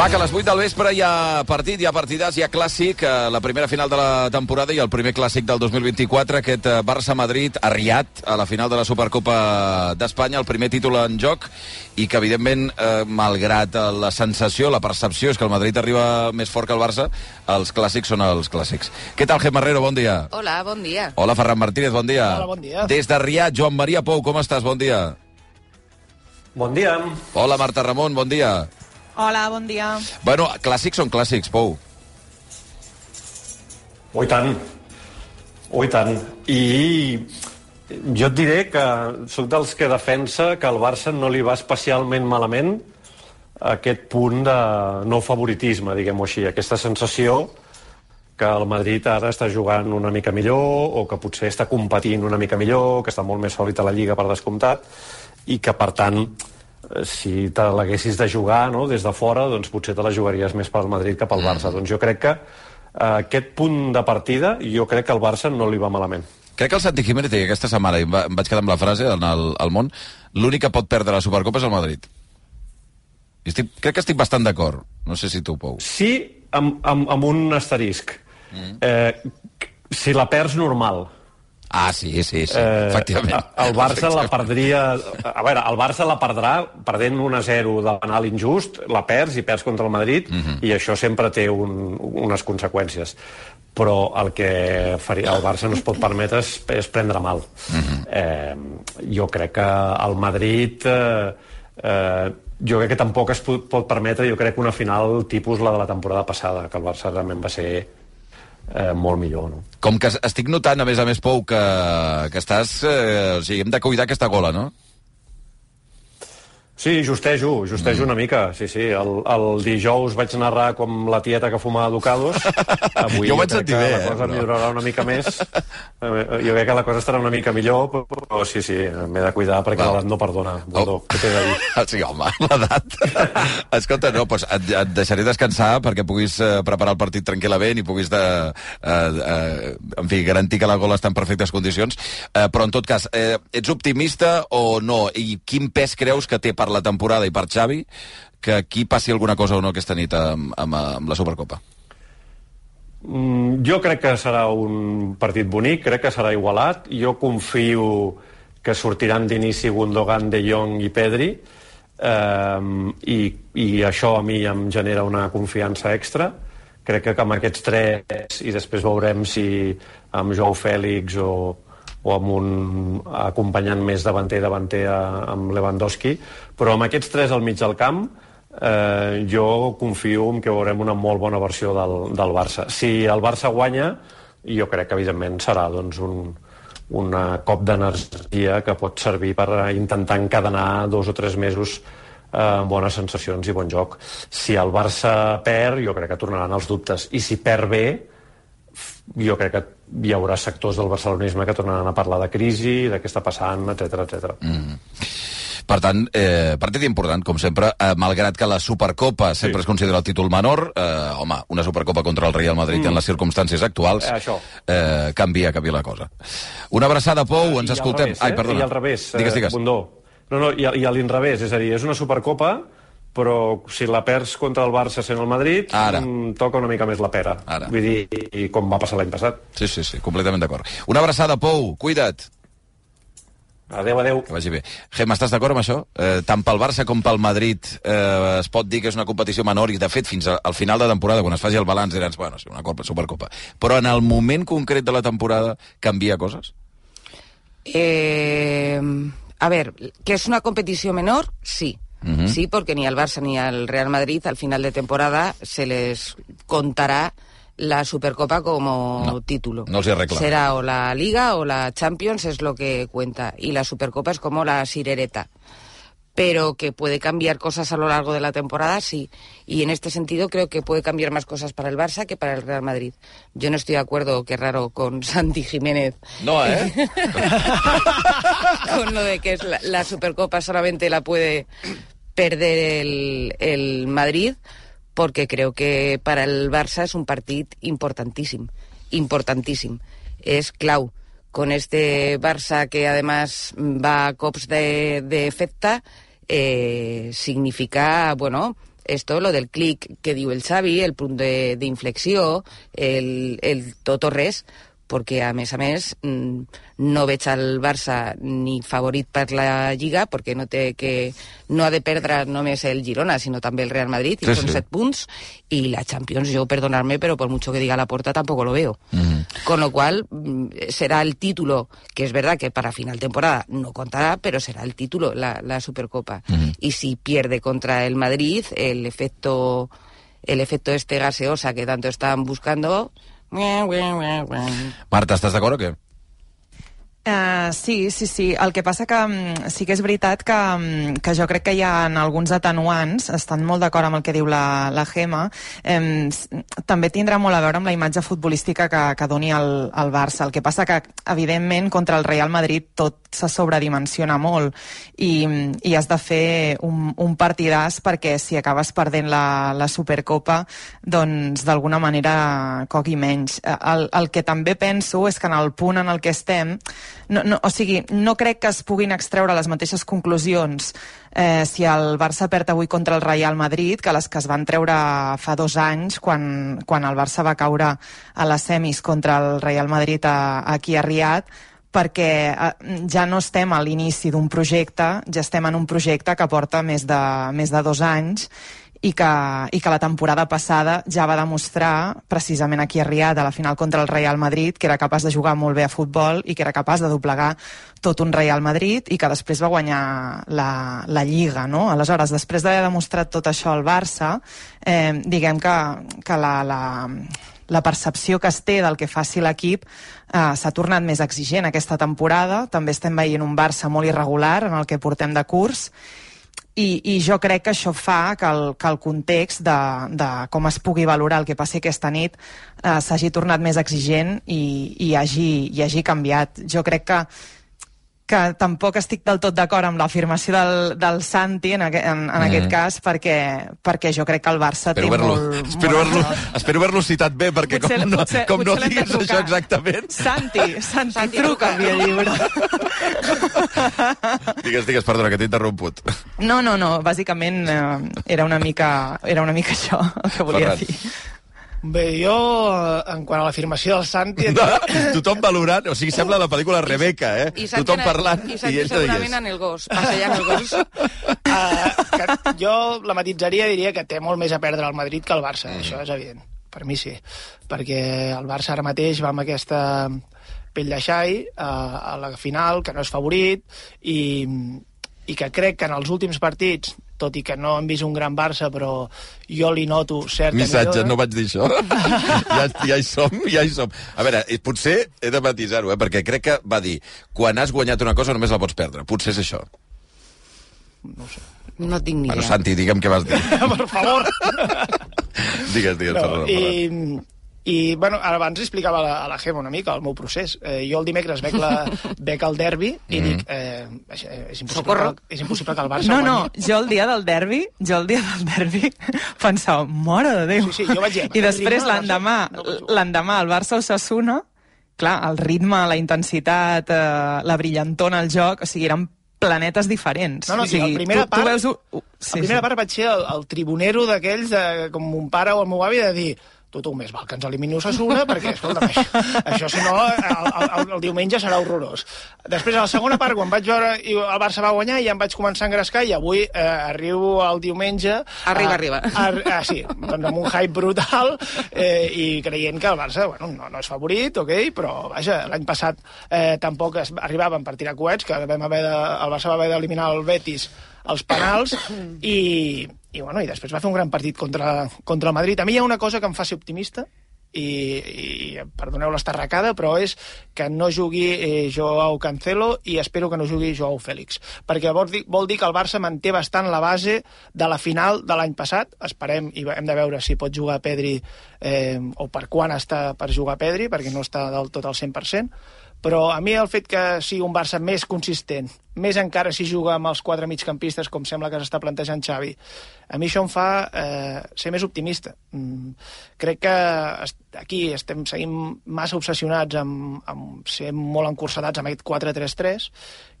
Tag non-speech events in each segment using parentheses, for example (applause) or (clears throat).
Va, que a les 8 del vespre hi ha partit, hi ha partidàs, hi ha clàssic, eh, la primera final de la temporada i el primer clàssic del 2024, aquest eh, Barça-Madrid arriat a la final de la Supercopa d'Espanya, el primer títol en joc, i que, evidentment, eh, malgrat eh, la sensació, la percepció és que el Madrid arriba més fort que el Barça, els clàssics són els clàssics. Què tal, Gemma Herrero? Bon dia. Hola, bon dia. Hola, Ferran Martínez, bon dia. Hola, bon dia. Des de Riat, Joan Maria Pou, com estàs? Bon dia. Bon dia. Hola, Marta Ramon, bon dia. Hola, bon dia. Bueno, clàssics són clàssics, Pou. Oh, i tant. Oh, i tant. I jo et diré que sóc dels que defensa que al Barça no li va especialment malament aquest punt de no favoritisme, diguem-ho així, aquesta sensació que el Madrid ara està jugant una mica millor o que potser està competint una mica millor, que està molt més sòlid a la Lliga per descomptat i que, per tant, si te l'haguessis de jugar no, des de fora, doncs potser te la jugaries més pel Madrid que pel Barça. Doncs jo crec que eh, aquest punt de partida, jo crec que al Barça no li va malament. Crec que el Santi Jiménez deia aquesta setmana, i em vaig quedar amb la frase en el, al món, l'únic que pot perdre la Supercopa és el Madrid. I estic, crec que estic bastant d'acord. No sé si tu, Pou. Sí, amb, amb, amb un asterisc. Mm. Eh, si la perds, normal. Ah, sí, sí, sí, eh, efectivament. El Barça la (laughs) perdria... A veure, el Barça la perdrà perdent 1-0 de penal injust, la perds i perds contra el Madrid, uh -huh. i això sempre té un, unes conseqüències. Però el que faria, el Barça no es pot permetre és, és prendre mal. Uh -huh. eh, jo crec que el Madrid... Eh, eh, jo crec que tampoc es pot, pot permetre, jo crec una final tipus la de la temporada passada, que el Barça realment va ser eh, molt millor, no? Com que estic notant, a més a més, Pou, que, que estàs... Eh, o sigui, hem de cuidar aquesta gola, no? Sí, justejo, justejo mm. una mica, sí, sí. El, el dijous vaig narrar com la tieta que fumava Ducados. Avui Jo ho vaig sentir bé, La eh, cosa però- millorarà una mica més. Eh, Jo crec que la cosa estarà una mica millor, però, sí, sí, m'he de cuidar perquè l'edat no perdona. Bordó, Oh. què t'he de dir? (laughs) Sí, home, l'edat. (laughs) Escolta, no, doncs et, et deixaré descansar perquè puguis eh, preparar el partit tranquil·lament i puguis, de, eh, eh, en fi, garantir que la gola està en perfectes condicions. Eh, però, en tot cas, eh, ets optimista o no? I quin pes creus que té per la temporada i per Xavi que aquí passi alguna cosa o no aquesta nit amb, amb, amb la Supercopa? Mm, jo crec que serà un partit bonic, crec que serà igualat. Jo confio que sortiran d'inici Gundogan, De Jong i Pedri, um, i, i això a mi em genera una confiança extra. Crec que amb aquests tres, i després veurem si amb Joao Fèlix o, o amb un acompanyant més davanter davanter a- amb Lewandowski, però amb aquests tres al mig del camp eh, jo confio en que veurem una molt bona versió del, del Barça. Si el Barça guanya, jo crec que evidentment serà doncs, un, una cop d'energia que pot servir per intentar encadenar dos o tres mesos eh, bones sensacions i bon joc. Si el Barça perd, jo crec que tornaran els dubtes. I si perd bé, jo crec que hi haurà sectors del barcelonisme que tornaran a parlar de crisi, de què està passant, etc etc. Mm. Per tant, eh, partit important, com sempre, eh, malgrat que la Supercopa sempre Sí. es considera el títol menor, eh, home, una Supercopa contra el Real Madrid mm. en les circumstàncies actuals, Eh, això. eh, canvia, canvia la cosa. Una abraçada, Pou, ens I escoltem. Revés, Ai, eh? perdona. I al revés, Digues, eh, digues. Bundó. No, no, i, a- i a l'inrevés, és a dir, és una supercopa, però si la perds contra el Barça sent el Madrid, Ara. mm, toca una mica més la pera. Ara. Vull dir, i com va passar l'any passat. Sí, sí, sí, completament d'acord. Una abraçada, Pou, cuida't. Adéu, adéu. Que vagi bé. Gemma, estàs d'acord amb això? Eh, tant pel Barça com pel Madrid eh, es pot dir que és una competició menor i, de fet, fins al final de temporada, quan es faci el balanç, diràs, bueno, sí, una Copa, Supercopa. Però en el moment concret de la temporada canvia coses? Eh, a ver, que es una competición menor, sí. Sí, porque ni al Barça ni al Real Madrid al final de temporada se les contará la Supercopa como No, título. no se reclama. Será o la Liga o la Champions es lo que cuenta. Y la Supercopa es como la sirereta. Pero que puede cambiar cosas a lo largo de la temporada, sí. Y en este sentido creo que puede cambiar más cosas para el Barça que para el Real Madrid. Yo no estoy de acuerdo, qué raro, con (laughs) Santi Jiménez No, eh? (laughs) con lo de que es la, la Supercopa solamente la puede perder el, el Madrid, porque creo que para el Barça es un partido importantísimo, importantísimo. Es clau. Con este Barça que además va a cops de, de fecta, eh, significa, bueno, és tot lo del clic que diu el Xavi, el punt d'inflexió, el, el tot o res, perquè a més a més mm, no veig al Barça ni favorit per la Lliga perquè no té que no ha de perdre només el Girona sinó també el Real Madrid i Sí, sí, són sí. set punts i la Champions yo perdonarme pero por mucho que diga la porta tampoco lo veo Mm. con lo cual mm, será el título que es verdad que para final temporada no contará pero será el título la, la Supercopa y si pierde contra el Madrid el efecto el efecto este gaseosa que tanto están buscando Marta, estàs d'acord o què? Uh, sí, sí, sí. El que passa que mm, sí que és veritat que, mm, que jo crec que hi ha alguns atenuants, estan molt d'acord amb el que diu la, la Gema, eh, també tindrà molt a veure amb la imatge futbolística que, que doni el, el Barça. El que passa que, evidentment, contra el Real Madrid tot se sobredimensiona molt i, i has de fer un, un partidàs perquè si acabes perdent la, la Supercopa, doncs d'alguna manera cogui menys. Eh, El, el que també penso és que en el punt en el que estem no, no, o sigui, no crec que es puguin extreure les mateixes conclusions eh, si el Barça perd avui contra el Real Madrid que les que es van treure fa dos anys quan, quan el Barça va caure a les semis contra el Real Madrid a, aquí a Riad perquè eh, ja no estem a l'inici d'un projecte, ja estem en un projecte que porta més de, més de dos anys i que, i que la temporada passada ja va demostrar, precisament aquí a Riad, a la final contra el Real Madrid, que era capaç de jugar molt bé a futbol i que era capaç de doblegar tot un Real Madrid i que després va guanyar la, la Lliga, no? Aleshores, després d'haver demostrat tot això al Barça, eh, diguem que, que la, la, la percepció que es té del que faci l'equip eh, s'ha tornat més exigent aquesta temporada. També estem veient un Barça molt irregular en el que portem de curs i, i jo crec que això fa que el, que el context de, de com es pugui valorar el que passi aquesta nit eh, s'hagi tornat més exigent i, i, hagi, i hagi canviat. Jo crec que que tampoc estic del tot d'acord amb l'afirmació del, del Santi en, aqu en, en mm. aquest cas perquè, perquè jo crec que el Barça Espero té haver-lo molt... espero haver-lo espero haver citat bé, perquè Potser- com no, potser- com no potser de digues això exactament... Santi, Santi, Santi, truca, truca. via lliure. (laughs) Digues, digues, perdona, que t'he interromput. No, no, no, bàsicament eh, era, una mica, era una mica això el que volia Ferran. dir. Bé, jo, eh, en quant a l'afirmació del Santi... No, (laughs) tothom valorant, o sigui, sembla la pel·lícula Rebeca, eh? I Santi, Tothom parlant i i, Santi ell no segurament en el gos, passejant el gos. Uh, (laughs) que jo la matitzaria diria que té molt més a perdre el Madrid que el Barça, Mm. això és evident. Per mi sí, perquè el Barça ara mateix va amb aquesta pell de xai uh, a la final, que no és favorit, i, i que crec que en els últims partits, tot i que no hem vist un gran Barça, però jo li noto certa Missatge, millora. no vaig dir això. (laughs) ja, ja hi som, ja hi som. A veure, eh, potser he de matisar-ho, eh, perquè crec que va dir quan has guanyat una cosa només la pots perdre. Potser és això. No tinc ni Bueno, idea. Santi, digue'm què vas dir. (laughs) per favor! digues, digues, No, perdona. i, i bueno, abans li explicava a la, a la Gemma una mica el meu procés. Eh, jo el dimecres veig, la, (laughs) veig el derbi i dic, eh, és, és, impossible que, és impossible que el Barça No, no, guanyi. jo el dia del derbi, jo el dia del derbi (laughs) pensava, mare de Déu. Sí, sí, jo vaig dir, I després l'endemà, no l'endemà el Barça Osasuna, clar, el ritme, la intensitat, eh, la brillantona al joc, o sigui, eren planetes diferents. No, no, o sigui, la primera tu, part- tu veus... u- u- Sí, la primera sí. part vaig ser el, el tribunero d'aquells, de, com mon pare o el meu avi, de dir tu, més val que ens elimini Osasuna, perquè, escolta'm, això, això si no, el, el, el diumenge serà horrorós. Després, a la segona part, quan vaig veure i el Barça va guanyar, ja em vaig començar a engrescar i avui eh, arribo al diumenge... Arriba, a, arriba. A, a, sí, doncs amb un hype brutal eh, i creient que el Barça, bueno, no, no és favorit, ok, però, vaja, l'any passat eh, tampoc es, arribàvem per tirar coets, que vam haver de, el Barça va haver d'eliminar el Betis als penals i, i, bueno, i després va fer un gran partit contra, contra el Madrid. A mi hi ha una cosa que em fa ser optimista i, i perdoneu l'estarracada, però és que no jugui eh, Joao Cancelo i espero que no jugui Joao Fèlix, perquè vol dir, vol dir que el Barça manté bastant la base de la final de l'any passat, esperem i hem de veure si pot jugar Pedri eh, o per quan està per jugar Pedri, perquè no està del tot al 100%, però a mi el fet que sigui un Barça més consistent més encara si juga amb els quatre migcampistes, com sembla que s'està plantejant Xavi. A mi això em fa eh, ser més optimista. Mm, crec que aquí estem seguint massa obsessionats amb, amb ser molt encursadats amb aquest 4-3-3,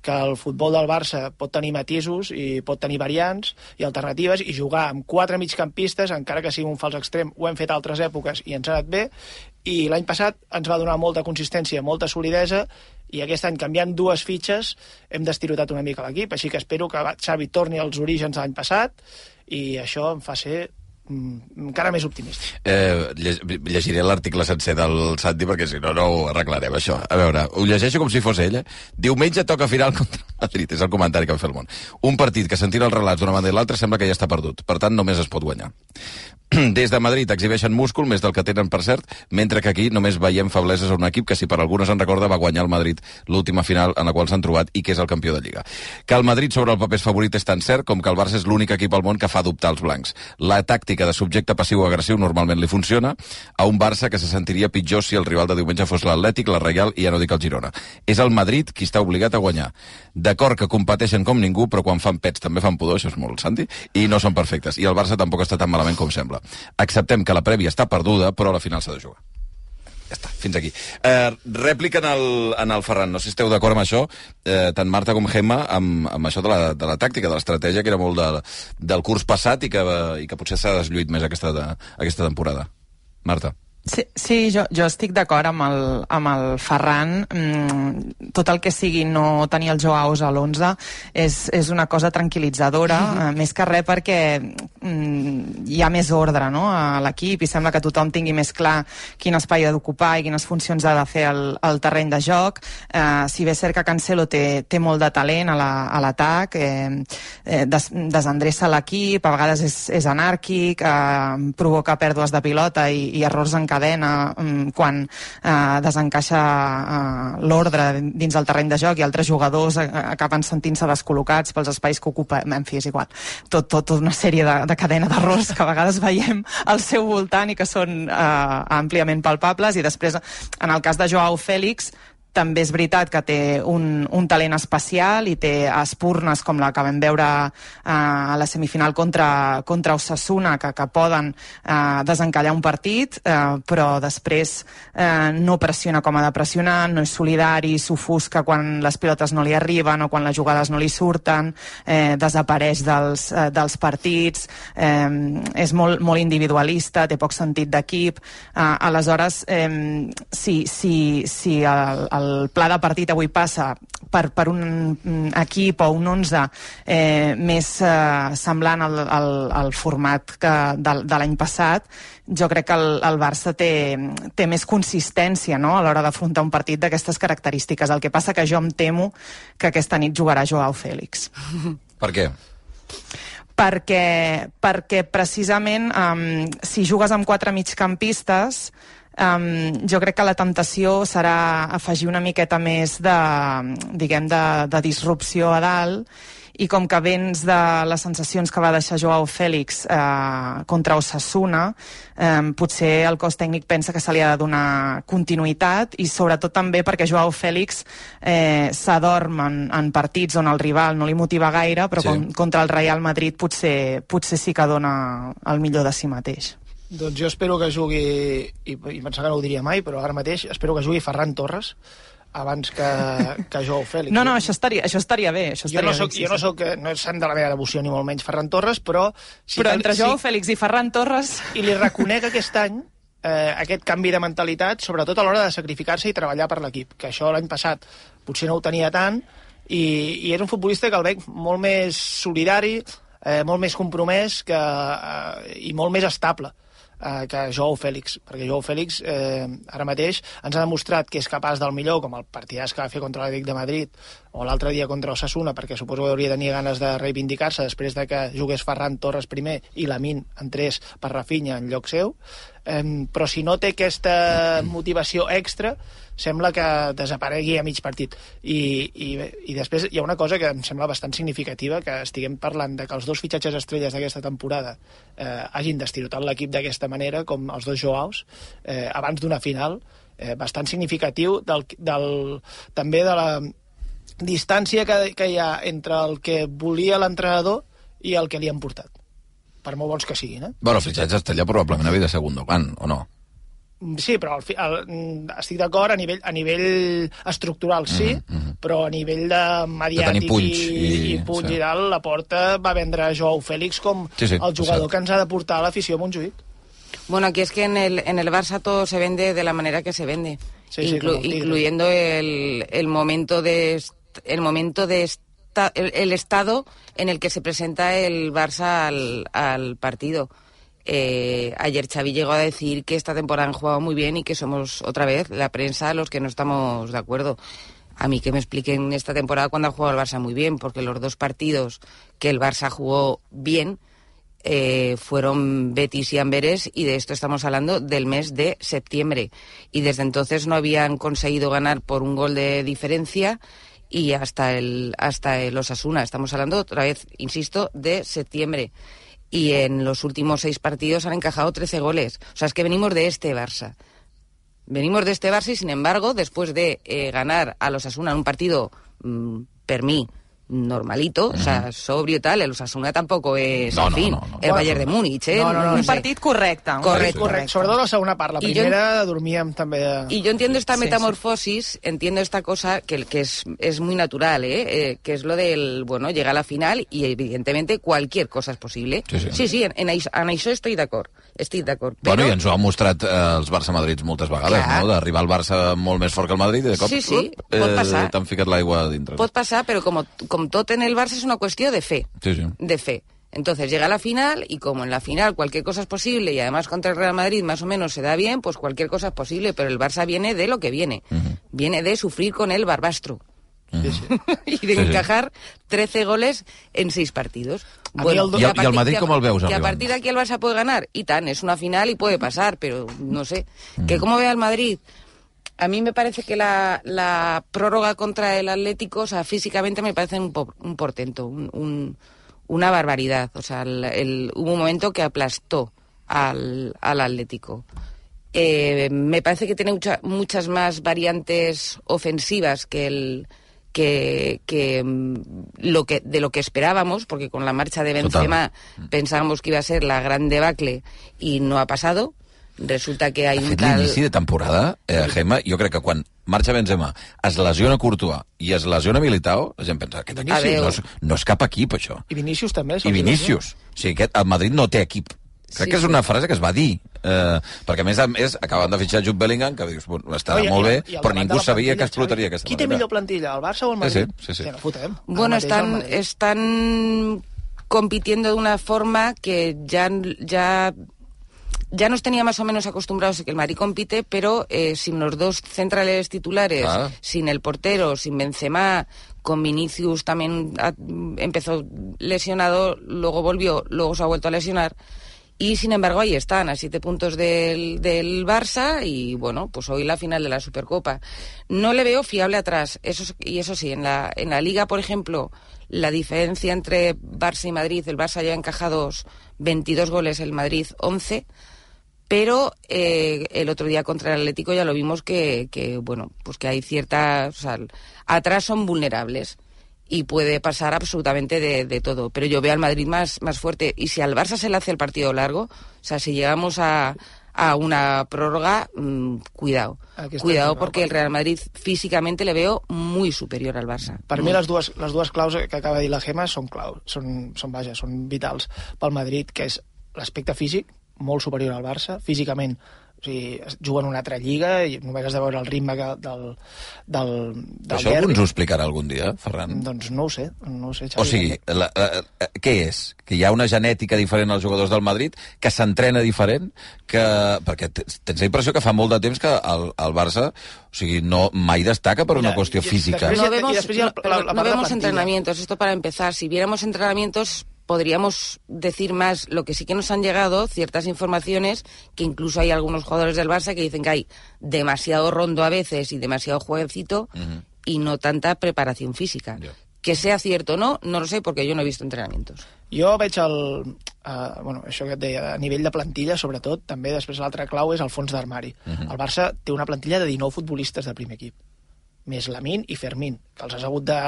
que el futbol del Barça pot tenir matisos i pot tenir variants i alternatives i jugar amb quatre migcampistes, encara que sigui un fals extrem, ho hem fet altres èpoques i ens ha anat bé, i l'any passat ens va donar molta consistència, molta solidesa, i aquest any, canviant dues fitxes, hem destirotat una mica l'equip, així que espero que Xavi torni als orígens de l'any passat, i això em fa ser mm, encara més optimista. Eh, llegiré l'article sencer del Santi perquè si no, no ho arreglarem, això. A veure, ho llegeixo com si fos ell, eh? Diumenge toca final contra Madrid, és el comentari que va fer el món. Un partit que sentint els relats d'una banda i l'altra sembla que ja està perdut. Per tant, només es pot guanyar. (clears throat) Des de Madrid exhibeixen múscul, més del que tenen, per cert, mentre que aquí només veiem febleses a un equip que, si per algunes en recorda, va guanyar el Madrid l'última final en la qual s'han trobat i que és el campió de Lliga. Que el Madrid sobre el paper és favorit és tan cert com que el Barça és l'únic equip al món que fa dubtar els blancs. La tàctica de subjecte passiu-agressiu normalment li funciona a un Barça que se sentiria pitjor si el rival de diumenge fos l'Atlètic, la Reial i ja no dic el Girona. És el Madrid qui està obligat a guanyar. D'acord que competeixen com ningú, però quan fan pets també fan pudor, això és molt, Santi, i no són perfectes. I el Barça tampoc està tan malament com sembla. Acceptem que la prèvia està perduda, però a la final s'ha de jugar. Ja està, fins aquí. Eh, rèplica en el, en el Ferran, no sé si esteu d'acord amb això, eh, tant Marta com Gemma, amb, amb això de la, de la tàctica, de l'estratègia, que era molt de, del curs passat i que, i que potser s'ha deslluït més aquesta, de, aquesta temporada. Marta. Sí, sí jo, jo estic d'acord amb, el, amb el Ferran. Mm, tot el que sigui no tenir el Joaos a l'11 és, és una cosa tranquil·litzadora, mm -hmm. més que res perquè mm, hi ha més ordre no, a l'equip i sembla que tothom tingui més clar quin espai ha d'ocupar i quines funcions ha de fer al, al terreny de joc. Eh, si bé és cert que Cancelo té, té molt de talent a l'atac, la, eh, eh, des, desendreça l'equip, a vegades és, és anàrquic, eh, provoca pèrdues de pilota i, i errors en cadena um, quan uh, desencaixa uh, l'ordre dins el terreny de joc i altres jugadors uh, acaben sentint-se descol·locats pels espais que ocupa, en fi, és igual. Tot, tot, tot una sèrie de, de cadena d'errors que a vegades veiem al seu voltant i que són uh, àmpliament palpables i després, en el cas de Joao Fèlix també és veritat que té un, un talent especial i té espurnes com la que vam veure eh, a la semifinal contra, contra Osasuna que, que poden eh, desencallar un partit eh, però després eh, no pressiona com ha de pressionar no és solidari, s'ofusca quan les pilotes no li arriben o quan les jugades no li surten eh, desapareix dels, eh, dels partits eh, és molt, molt individualista té poc sentit d'equip eh, aleshores eh, si, si, si el, el el pla de partit avui passa per, per un equip o un 11 eh, més eh, semblant al, al, al format que de, de l'any passat, jo crec que el, el Barça té, té més consistència no? a l'hora d'afrontar un partit d'aquestes característiques. El que passa que jo em temo que aquesta nit jugarà Joao Fèlix. Per què? perquè, perquè precisament um, si jugues amb quatre migcampistes Um, jo crec que la temptació serà afegir una miqueta més de, diguem, de, de disrupció a dalt i com que vens de les sensacions que va deixar Joao Fèlix eh, contra Osasuna, eh, potser el cos tècnic pensa que se li ha de donar continuïtat i sobretot també perquè Joao Fèlix eh, s'adorm en, en partits on el rival no li motiva gaire, però sí. com, contra el Real Madrid potser, potser sí que dona el millor de si mateix. Doncs jo espero que jugui, i, i pensava que no ho diria mai, però ara mateix espero que jugui Ferran Torres abans que, que Joao Fèlix. No, no, això estaria, això estaria bé. Això estaria jo no soc, bé, jo no soc, no és sant de la meva devoció ni molt menys Ferran Torres, però... Si però entre Joao sí, Fèlix i Ferran Torres... I li reconec aquest any eh, aquest canvi de mentalitat, sobretot a l'hora de sacrificar-se i treballar per l'equip, que això l'any passat potser no ho tenia tant, i, i és un futbolista que el veig molt més solidari, eh, molt més compromès que, eh, i molt més estable eh, que Joao Fèlix, perquè Joao Fèlix eh, ara mateix ens ha demostrat que és capaç del millor, com el partidàs que va fer contra l'Atlètic de Madrid o l'altre dia contra Osasuna, perquè suposo que hauria de tenir ganes de reivindicar-se després de que jugués Ferran Torres primer i Lamin entrés per Rafinha en lloc seu, eh, però si no té aquesta motivació extra, sembla que desaparegui a mig partit. I, i, I després hi ha una cosa que em sembla bastant significativa, que estiguem parlant de que els dos fitxatges estrelles d'aquesta temporada eh, hagin destirotat l'equip d'aquesta manera, com els dos Joaos, eh, abans d'una final, eh, bastant significatiu del, del, també de la, distància que, que hi ha entre el que volia l'entrenador i el que li han portat. Per molt bons que siguin, eh? Bueno, el fitxatge Estella probablement havia de segundo plan, o no? Sí, però el, el, mm, estic d'acord a nivell, a nivell estructural, sí, mm -hmm. però a nivell de mediàtic tenir punys i, i- i, punys sí. i tal, la Porta va vendre Joao Fèlix com Sí, sí, el jugador cert. que ens ha de portar a l'afició a Montjuïc. Bueno, aquí es que en el, en el Barça todo se vende de la manera que se vende, Sí, sí, inclu- incluyendo el, el momento de el momento de el, estado en el que se presenta el Barça al, al partido. Eh, ayer Xavi llegó a decir que esta temporada han jugado muy bien y que somos otra vez la prensa los que no estamos de acuerdo. A mí que me expliquen esta temporada cuando ha jugado el Barça muy bien, porque los dos partidos que el Barça jugó bien eh, fueron Betis y Amberes y de esto estamos hablando del mes de septiembre. Y desde entonces no habían conseguido ganar por un gol de diferencia y hasta el, hasta el Osasuna. Estamos hablando otra vez, insisto, de septiembre. Y en los últimos seis partidos han encajado 13 goles. O sea, es que venimos de este Barça. Venimos de este Barça y, sin embargo, después de eh, ganar a los Asuna en un partido, mm, per mí, normalito, o sea, sobrio y tal, el Osasuna tampoco es, No, en no, fin, no, no. el Bueno, Bayern de Múnich, ¿eh? no, no, no, Un sí. partit correcte. un Correcte. Correcte, sobretot la segona part. La I jo- primera dormíem també... De... Y yo entiendo esta Sí, metamorfosis, entiendo esta cosa que, que es, es muy natural, ¿eh? Eh, que es lo del, bueno, llega a la final y evidentemente cualquier cosa es posible. Sí, sí. sí, sí en, en, en això estoy d'acord, estic d'acord. Bueno, Però- i ens ho ha mostrat eh, els Barça-Madrids moltes vegades, Clar. no? D'arribar al Barça molt més fort que el Madrid i de cop Sí, sí, up, pot passar. t'han ficat l'aigua dintre. Pot pasar, pero como, como todo en el Barça es una cuestión de fe. Sí, sí. De fe. Entonces llega la final y como en la final cualquier cosa es posible y además contra el Real Madrid más o menos se da bien, pues cualquier cosa es posible, pero el Barça viene de lo que viene. Viene de sufrir con el Barbastro. (laughs) Y de Sí, encajar 13 goles en 6 partidos. A el do- que a i el partir- Madrid a- com el veus Que a partir de aquí el Barça puede ganar. Y tan, es una final y puede pasar, pero no sé. Que como ve al Madrid, a mí me parece que la, la prórroga contra el Atlético, o sea, físicamente me parece un, un portento, un- un- una barbaridad. O sea, el- el- hubo un momento que aplastó al, al Atlético. Eh, me parece que tiene mucha- muchas más variantes ofensivas que el que, que, mm, lo que de lo que esperábamos, porque con la marcha de Total. Benzema pensábamos que iba a ser la gran debacle y no ha pasado. Resulta que hay De un tal... l'inici de temporada, eh, Gemma, jo crec que quan marxa Benzema, es lesiona Courtois i es lesiona Militao, la gent pensa, aquest Adéu. no és, no és cap equip, això. I Vinícius també. I Vinícius. O sigui, aquest, el Madrid no té equip. Crec Sí, que és sí. una frase que es va dir, eh, perquè a més a més acaben de fitxar Jude Bellingham, que dius, bueno, està No, i- molt i- bé, i al però ningú sabia que explotaria aquesta Qui té manera. millor plantilla, el Barça o el Sí, Madrid? sí, sí, sí. Que no fotem. Bueno, El el Madrid. están compitiendo de una forma que ya, ya, ya nos tenía más o menos acostumbrados a que el Madrid compite, pero eh, sin los dos centrales titulares, Ah. sin el portero, sin Benzema, con Vinicius también ha- empezó lesionado, luego volvió, luego se ha vuelto a lesionar. Y sin embargo ahí están, a siete puntos del, del Barça y bueno, pues hoy la final de la Supercopa. No le veo fiable atrás, eso, es- y eso sí, en la, en la Liga, por ejemplo, la diferencia entre Barça y Madrid, el Barça ya ha encajado 22 goles, el Madrid 11, pero eh, el otro día contra el Atlético ya lo vimos que, que, bueno, pues que hay ciertas, o sea, atrás son vulnerables y puede pasar absolutamente de, de todo. Pero yo veo al Madrid más, más fuerte y si al Barça se le hace el partido largo, o sea, si llegamos a, a una prórroga, mm, cuidado. Cuidado porque el Real Madrid físicamente le veo muy superior al Barça. Per mi les dues, les dues claus que acaba de dir la Gemma són clau, són, són, vaja, són vitals pel Madrid, que és l'aspecte físic, molt superior al Barça, físicament o sigui, juguen una altra lliga i només has de veure el ritme que, del, del, del Això algú derbi. ens ho explicarà algun dia, Ferran? Doncs no ho sé, no ho sé, Xavi. O sigui, la, la, la, què és? Que hi ha una genètica diferent als jugadors del Madrid, que s'entrena diferent, que... perquè tens la impressió que fa molt de temps que el, el Barça o sigui, no, mai destaca per una qüestió física. No vemos, no, la- pero la- la no vemos entrenamientos. Esto para empezar. Si viéramos entrenamientos, podríamos decir más. Lo que sí que nos han llegado ciertas informaciones que incluso hay algunos jugadores del Barça que dicen que hay demasiado rondo a veces y demasiado jueguecito y no tanta preparación física. Ya. Que sea cierto o no, no lo sé porque yo no he visto entrenamientos. Jo veig el... Uh, bueno, això que et deia, a nivell de plantilla, sobretot, també després l'altra clau és el fons d'armari. Uh -huh. El Barça té una plantilla de 19 futbolistes de primer equip. més Lamin i Fermín, que els has hagut de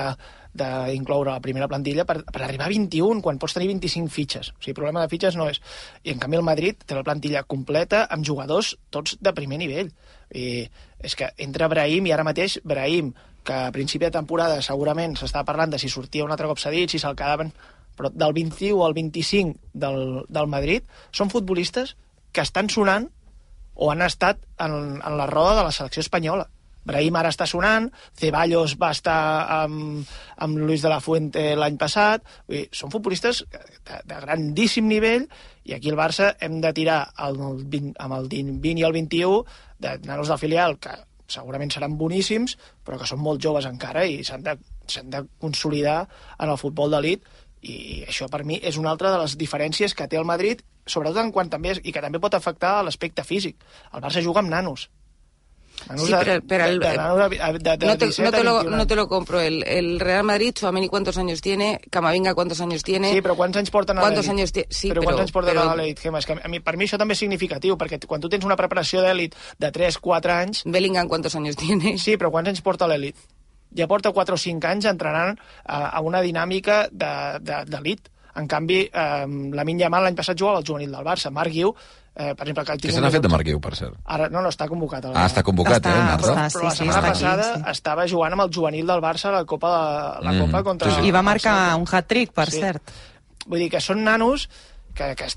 d'incloure la primera plantilla per, per arribar a 21, quan pots tenir 25 fitxes. O sigui, problema de fitxes no és. I en canvi el Madrid té la plantilla completa amb jugadors tots de primer nivell. I és que entre Brahim i ara mateix Brahim, que a principi de temporada segurament s'estava parlant de si sortia un altre cop cedit, si se'l quedaven, però del 21 al 25 del, del Madrid són futbolistes que estan sonant o han estat en, en la roda de la selecció espanyola. Brahim ara està sonant, Ceballos va estar amb, amb Luis de la Fuente l'any passat, vull dir, són futbolistes de, de grandíssim nivell i aquí el Barça hem de tirar el 20, amb el 20 i el 21 de nanos del filial que segurament seran boníssims, però que són molt joves encara i s'han de, de consolidar en el futbol d'elit. I això per mi és una altra de les diferències que té el Madrid, sobretot en quant també, i que també pot afectar l'aspecte físic. El Barça juga amb nanos, Sí, pero, pero el, no, te, no, te lo, no, te, lo, compro. El, el Real Madrid, Chouameni, ¿cuántos años tiene? Camavinga, ¿cuántos años tiene? Sí, però quants anys porten a ¿Cuántos años tiene? Sí, però, però quants anys porten però... a l'elit, Gemma? És que a mi, per mi això també és significatiu, perquè quan tu tens una preparació d'elit de 3-4 anys... Bellingham, ¿cuántos años tiene? Sí, però quants anys porta l'elit? Ja porta 4 o 5 anys entrenant a, a una dinàmica d'elit. De, de, en canvi, eh, la Minya l'any passat jugava al juvenil del Barça. Marc Guiu Eh, per exemple, que Què se n'ha fet de Marc Guiu, per cert? Ara, no, no, està convocat. Ah, està convocat, està, eh, Nardo? Està, però, però la setmana sí, passada aquí, sí. estava jugant amb el juvenil del Barça a la Copa, de, la mm. Copa contra... Sí, sí. I va marcar un hat-trick, per sí. cert. Vull dir que són nanos que, que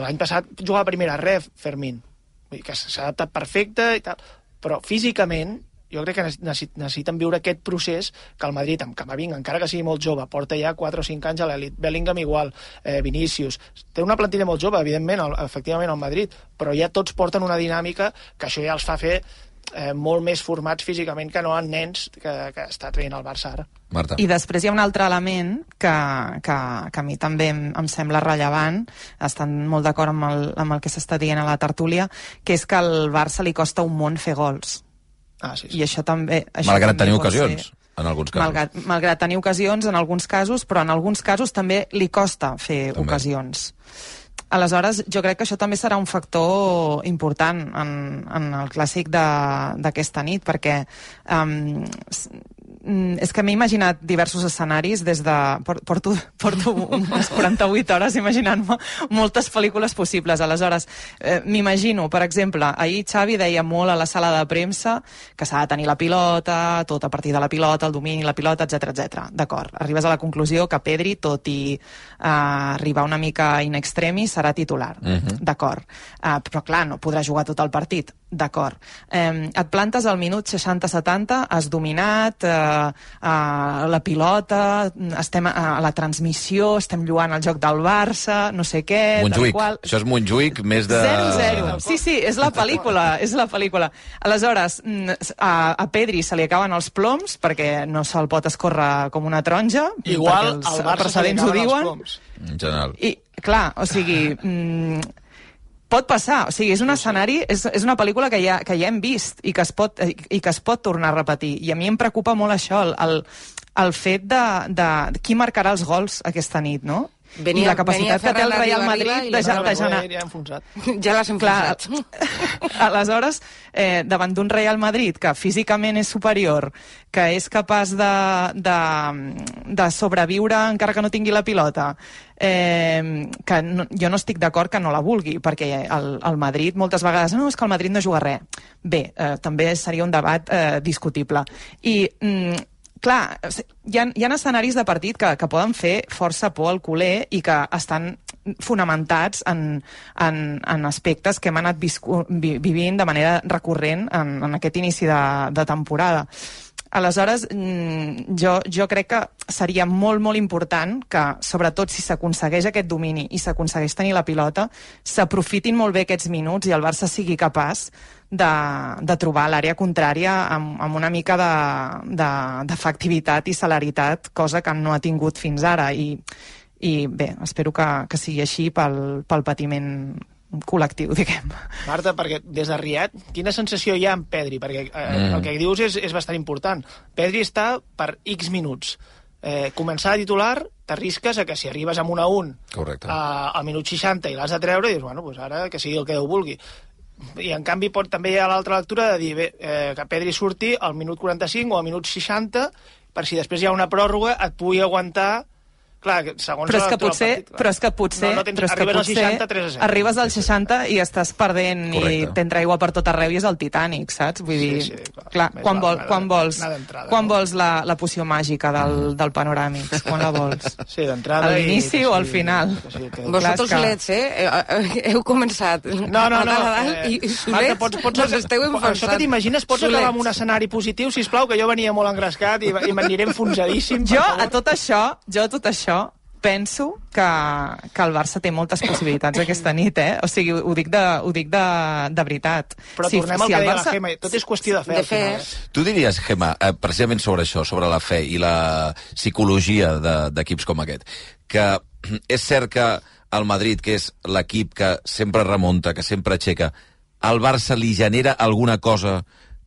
l'any passat jugava a primera ref, Fermín. Vull dir que s'ha adaptat perfecte i tal. Però físicament jo crec que necessiten viure aquest procés que el Madrid, amb Camavinga, encara que sigui molt jove, porta ja 4 o 5 anys a l'elit, Bellingham igual, eh, Vinícius, té una plantilla molt jove, evidentment, el, efectivament, al Madrid, però ja tots porten una dinàmica que això ja els fa fer eh, molt més formats físicament que no en nens que, que està traient el Barça ara. Marta. I després hi ha un altre element que, que, que a mi també em, em sembla rellevant, estan molt d'acord amb, el, amb el que s'està dient a la tertúlia, que és que al Barça li costa un món fer gols. Ah, sí, sí. I això també... Això Malgrat tenir ocasions. Ser en alguns casos. Malgrat, malgrat tenir ocasions en alguns casos, però en alguns casos també li costa fer també. ocasions. Aleshores, jo crec que això també serà un factor important en, en el clàssic d'aquesta nit, perquè um, és que m'he imaginat diversos escenaris des de... Porto, (laughs) porto unes 48 hores imaginant-me moltes pel·lícules possibles. Aleshores, eh, m'imagino, per exemple, ahir Xavi deia molt a la sala de premsa que s'ha de tenir la pilota, tot a partir de la pilota, el domini, la pilota, etc etc. D'acord. Arribes a la conclusió que Pedri, tot i eh, arribar una mica in extremis, serà titular. Uh mhm. -huh. D'acord. Eh, però, clar, no podrà jugar tot el partit. D'acord. Eh, et plantes al minut 60-70, has dominat, eh, a la pilota, estem a, a la transmissió, estem lluant el joc del Barça, no sé què... Montjuïc, qual... això és Montjuïc més de... 0-0, sí, sí, és la pel·lícula, (laughs) és la pel·lícula. Aleshores, mm, a, a Pedri se li acaben els ploms perquè no se'l pot escórrer com una taronja, Igual els al Barça precedents ho diuen. En general. I, clar, o sigui, mm, pot passar, o sigui, és un escenari, és, és una pel·lícula que ja, que ja hem vist i que, es pot, i que es pot tornar a repetir. I a mi em preocupa molt això, el, el, el fet de, de qui marcarà els gols aquesta nit, no? Venia, I la capacitat que té el Real Madrid de, ja, de generar... Ja l'has enfonsat. (laughs) aleshores, eh, davant d'un Real Madrid que físicament és superior, que és capaç de, de, de sobreviure encara que no tingui la pilota, eh, que no, jo no estic d'acord que no la vulgui, perquè el, el Madrid moltes vegades, no, és que el Madrid no juga res. Bé, eh, també seria un debat eh, discutible. I mm, clar, hi ha, hi ha escenaris de partit que, que poden fer força por al culer i que estan fonamentats en, en, en aspectes que hem anat viscu, vi, vivint de manera recurrent en, en aquest inici de, de temporada. Aleshores, mm, jo, jo crec que seria molt, molt important que, sobretot si s'aconsegueix aquest domini i s'aconsegueix tenir la pilota, s'aprofitin molt bé aquests minuts i el Barça sigui capaç de, de trobar l'àrea contrària amb, amb una mica d'efectivitat de, de, i celeritat, cosa que no ha tingut fins ara. I, i bé, espero que, que sigui així pel, pel patiment col·lectiu, (laughs) diguem. Marta, perquè des de Riat, quina sensació hi ha amb Pedri? Perquè eh, mm. el que dius és, és bastant important. Pedri està per X minuts. Eh, començar a titular, t'arrisques a que si arribes amb un a un Correcte. a, al minut 60 i l'has de treure, i dius, bueno, pues ara que sigui el que Déu vulgui. I en canvi pot, també hi ha l'altra lectura de dir bé, eh, que Pedri surti al minut 45 o al minut 60 per si després hi ha una pròrroga et pugui aguantar Clar, segons però és que potser, partit, clar. però és que potser, no, no tens, però és que arribes potser al 60, 3 a 0. arribes al 60 i estàs perdent Correcte. i t'entra aigua per tot arreu i és el Titanic, saps? Vull Sí, dir, sí, clar. clar, Més quan, val vol, quan vols, quan no? vols la, la poció màgica del, del panoràmic? Quan la vols? (laughs) Sí, d'entrada. A i l'inici o al sí, final? que sí, que... Vosaltres Clar, que- solets, eh? Eh, Heu començat No, no, no. eh, i, solets Marta, pots, pots, us esteu Això enfonsant. que t'imagines, pots acabar amb un escenari positiu, si plau, que jo venia molt engrescat i, i m'aniré enfonsadíssim. Jo, a tot això, jo a tot això, penso que, que el Barça té moltes possibilitats (coughs) aquesta nit, eh? O sigui, ho dic de, ho dic de, de veritat. Però Si- tornem al si que el deia Barça- la Gemma, tot és qüestió de fe. De al fe. final, eh? Tu diries, Gemma, eh, precisament sobre això, sobre la fe i la psicologia de- d'equips com aquest, que (clears throat) és cert que el Madrid, que és l'equip que sempre remunta, que sempre aixeca, al Barça li genera alguna cosa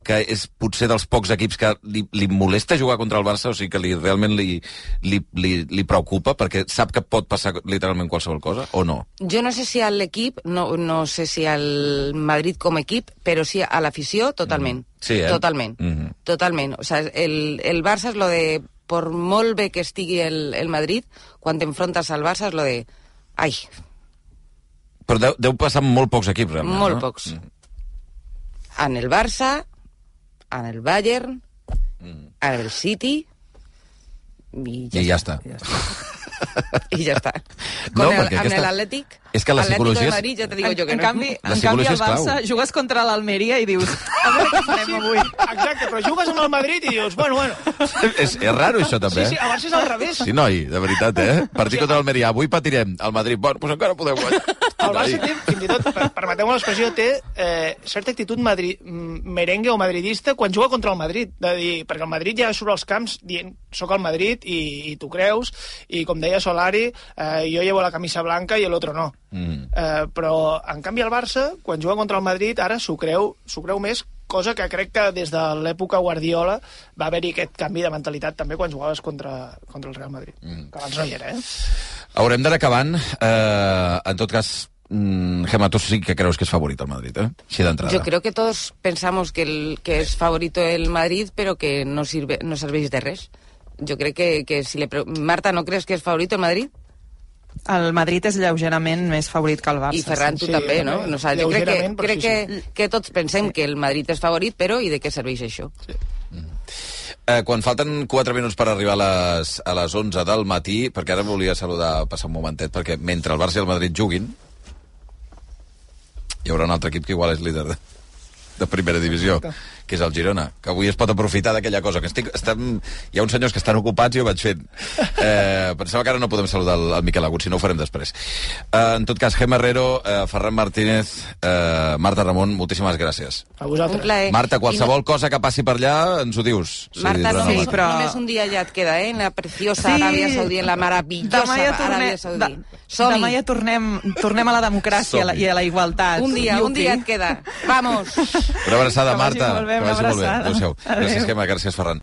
que és potser dels pocs equips que li, li molesta jugar contra el Barça, o sigui que li, realment li, li, li, li preocupa, perquè sap que pot passar literalment qualsevol cosa, o no? Jo no sé si a l'equip, no, no sé si al Madrid com a equip, però sí a l'afició, totalment. Sí, eh? Totalment. Mhm. Totalment. O sea, el, el Barça és lo de... Por molt bé que estigui el, el Madrid, quan t'enfrontes al Barça és lo de... Ai, Però deu, deu passar amb molt pocs equips, realment, molt no? pocs. En el Barça, en el Bayern, en el City... I ja, I ja està. I ja està. No, Con el, perquè amb aquesta- l'Atlètic... és que la psicologia és- Madrid, ja te digo en, yo que en no. canvi, La en canvi clau. Barça jugues contra l'Almeria i dius a veure què farem avui. Exacte, però jugues amb el Madrid i dius, bueno, bueno. és, és raro, això, també. Sí, sí, a Barça és al revés. Sí, noi, de veritat, eh? Partit contra l'Almeria. Avui patirem. El Madrid, bueno, doncs encara podeu guanyar. El Barça té, fins i tot, per- permeteu-me l'expressió, té eh, certa actitud madri, mm, merengue o madridista quan juga contra el Madrid. De dir, perquè el Madrid ja surt als camps dient soc el Madrid i, i tu creus, i com deia Solari, eh, jo llevo la camisa blanca i el otro no. Mm. Eh, però, en canvi, el Barça, quan juga contra el Madrid, ara s'ho creu, creu més, cosa que crec que des de l'època Guardiola va haver-hi aquest canvi de mentalitat també quan jugaves contra, contra el Real Madrid. Mm. Que abans no hi era, eh? Haurem d'anar acabant. Eh, en tot cas, mm, Gemma, tu sí que creus que és favorit el Madrid, eh? Així d'entrada. Yo creo que todos pensamos que, el, que es favorito el Madrid, pero que no sirve, no serveix de res. Yo creo que, que si le... Marta, ¿no crees que es favorito el Madrid? El Madrid és lleugerament més favorit que el Barça. I Ferran, tu sí, també, no? no sea, jo crec que, crec sí, que, que tots pensem que el Madrid és favorit, però i de què serveix això? Eh, quan falten 4 minuts per arribar a les, a les 11 del matí, perquè ara volia saludar, passar un momentet, perquè mentre el Barça i el Madrid juguin, hi haurà un altre equip que igual és líder de, de primera divisió, que és el Girona, que avui es pot aprofitar d'aquella cosa. Que estic, estem, hi ha uns senyors que estan ocupats i ho vaig fent. (laughs) Eh, pensava que ara no podem saludar el, el Miquel Agut, si no ho farem després. Eh, en tot cas, Gemma Herrero, eh, Ferran Martínez, eh, Marta Ramon, moltíssimes gràcies. A Un vosaltres. plaer. Marta, qualsevol cosa que passi per allà, ens ho dius. No, Marta, només, Sí, però- només un dia ja et queda, eh? En la preciosa Sí. Aràbia Saudí, en la meravellosa Demà ja tornem, Aràbia Saudí. de, demà ja tornem, tornem a la democràcia i a la, i a la igualtat. Un dia, un dia et queda. Vamos. Una abraçada, Marta. Que una abraçada. Adéu-siau. Gràcies, Adéu. Gemma. Gràcies, Ferran.